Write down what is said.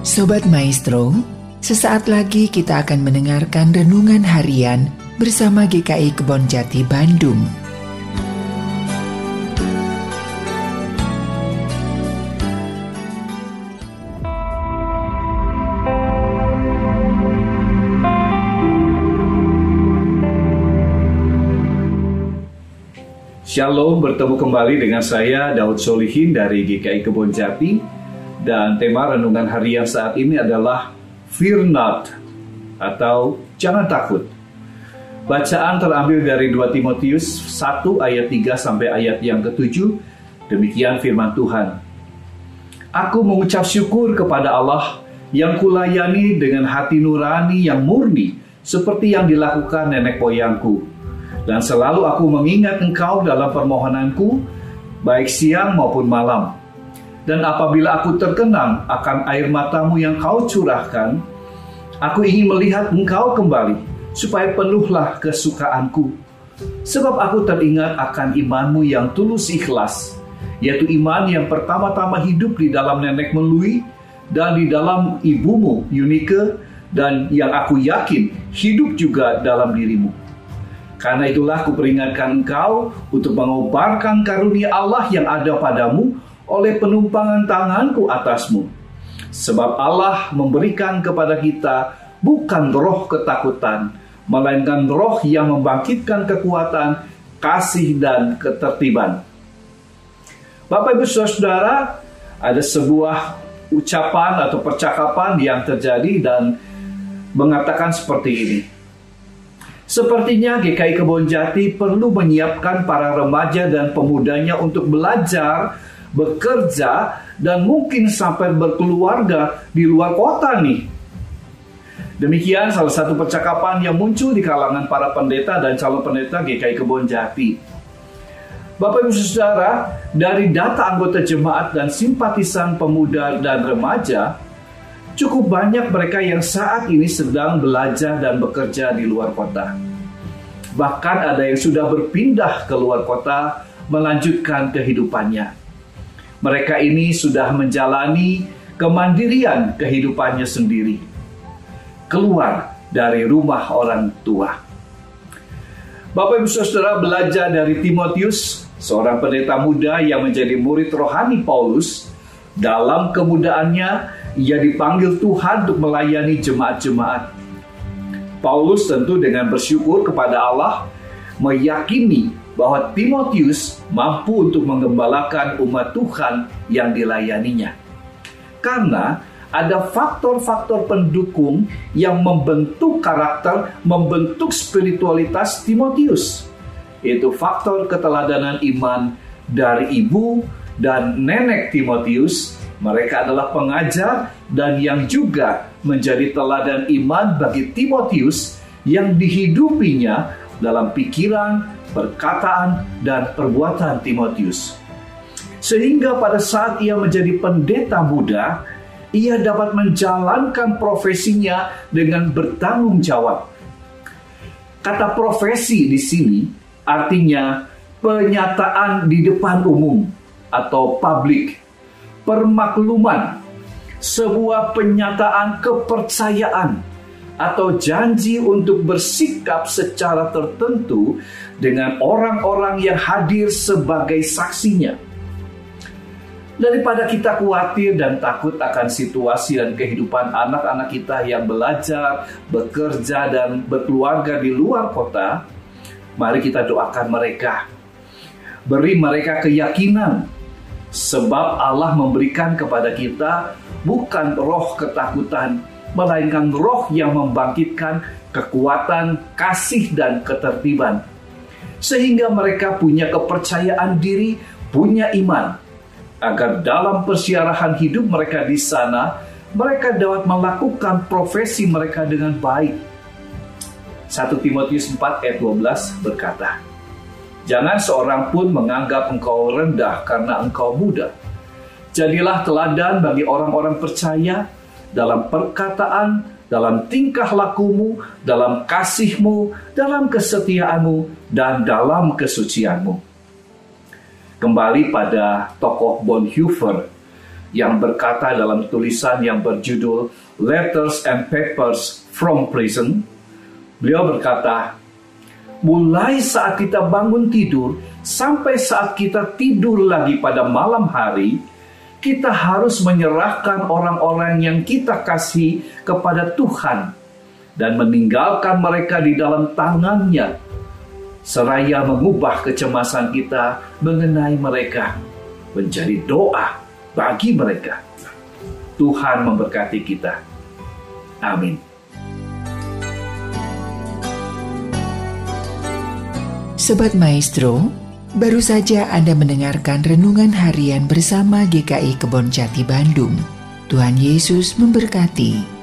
Sobat Maestro, sesaat lagi kita akan mendengarkan renungan harian bersama GKI Kebon Jati Bandung. Shalom, bertemu kembali dengan saya Daud Solihin dari GKI Kebon Jati dan tema renungan harian saat ini adalah Fear Not atau Jangan Takut. Bacaan terambil dari 2 Timotius 1 ayat 3 sampai ayat yang ke-7. Demikian firman Tuhan. Aku mengucap syukur kepada Allah yang kulayani dengan hati nurani yang murni seperti yang dilakukan nenek moyangku dan selalu aku mengingat engkau dalam permohonanku, baik siang maupun malam. Dan apabila aku terkenang akan air matamu yang kau curahkan, aku ingin melihat engkau kembali, supaya penuhlah kesukaanku. Sebab aku teringat akan imanmu yang tulus ikhlas, yaitu iman yang pertama-tama hidup di dalam nenek melui dan di dalam ibumu Yunike dan yang aku yakin hidup juga dalam dirimu. Karena itulah kuperingatkan engkau untuk mengobarkan karunia Allah yang ada padamu oleh penumpangan tanganku atasmu. Sebab Allah memberikan kepada kita bukan roh ketakutan, melainkan roh yang membangkitkan kekuatan, kasih, dan ketertiban. Bapak Ibu Saudara, ada sebuah ucapan atau percakapan yang terjadi dan mengatakan seperti ini. Sepertinya GKI Kebon Jati perlu menyiapkan para remaja dan pemudanya untuk belajar, bekerja, dan mungkin sampai berkeluarga di luar kota nih. Demikian salah satu percakapan yang muncul di kalangan para pendeta dan calon pendeta GKI Kebon Jati. Bapak Ibu Saudara, dari data anggota jemaat dan simpatisan pemuda dan remaja, Cukup banyak mereka yang saat ini sedang belajar dan bekerja di luar kota. Bahkan ada yang sudah berpindah ke luar kota melanjutkan kehidupannya. Mereka ini sudah menjalani kemandirian kehidupannya sendiri. Keluar dari rumah orang tua. Bapak Ibu Saudara belajar dari Timotius, seorang pendeta muda yang menjadi murid rohani Paulus. Dalam kemudaannya, ia dipanggil Tuhan untuk melayani jemaat-jemaat. Paulus tentu dengan bersyukur kepada Allah meyakini bahwa Timotius mampu untuk mengembalakan umat Tuhan yang dilayaninya. Karena ada faktor-faktor pendukung yang membentuk karakter, membentuk spiritualitas Timotius. Itu faktor keteladanan iman dari ibu dan nenek Timotius mereka adalah pengajar dan yang juga menjadi teladan iman bagi Timotius yang dihidupinya dalam pikiran, perkataan, dan perbuatan Timotius. Sehingga pada saat ia menjadi pendeta muda, ia dapat menjalankan profesinya dengan bertanggung jawab. Kata profesi di sini artinya penyataan di depan umum atau public permakluman, sebuah penyataan kepercayaan atau janji untuk bersikap secara tertentu dengan orang-orang yang hadir sebagai saksinya. Daripada kita khawatir dan takut akan situasi dan kehidupan anak-anak kita yang belajar, bekerja, dan berkeluarga di luar kota, mari kita doakan mereka. Beri mereka keyakinan Sebab Allah memberikan kepada kita bukan roh ketakutan, melainkan roh yang membangkitkan kekuatan, kasih, dan ketertiban. Sehingga mereka punya kepercayaan diri, punya iman, agar dalam persiarahan hidup mereka di sana, mereka dapat melakukan profesi mereka dengan baik. 1 Timotius 4 ayat 12 berkata, Jangan seorang pun menganggap engkau rendah karena engkau muda. Jadilah teladan bagi orang-orang percaya dalam perkataan, dalam tingkah lakumu, dalam kasihmu, dalam kesetiaanmu, dan dalam kesucianmu. Kembali pada tokoh Bonhoeffer, yang berkata dalam tulisan yang berjudul Letters and Papers from Prison. Beliau berkata, mulai saat kita bangun tidur sampai saat kita tidur lagi pada malam hari, kita harus menyerahkan orang-orang yang kita kasih kepada Tuhan dan meninggalkan mereka di dalam tangannya seraya mengubah kecemasan kita mengenai mereka menjadi doa bagi mereka. Tuhan memberkati kita. Amin. Sobat Maestro, baru saja Anda mendengarkan renungan harian bersama GKI Kebon Jati Bandung. Tuhan Yesus memberkati.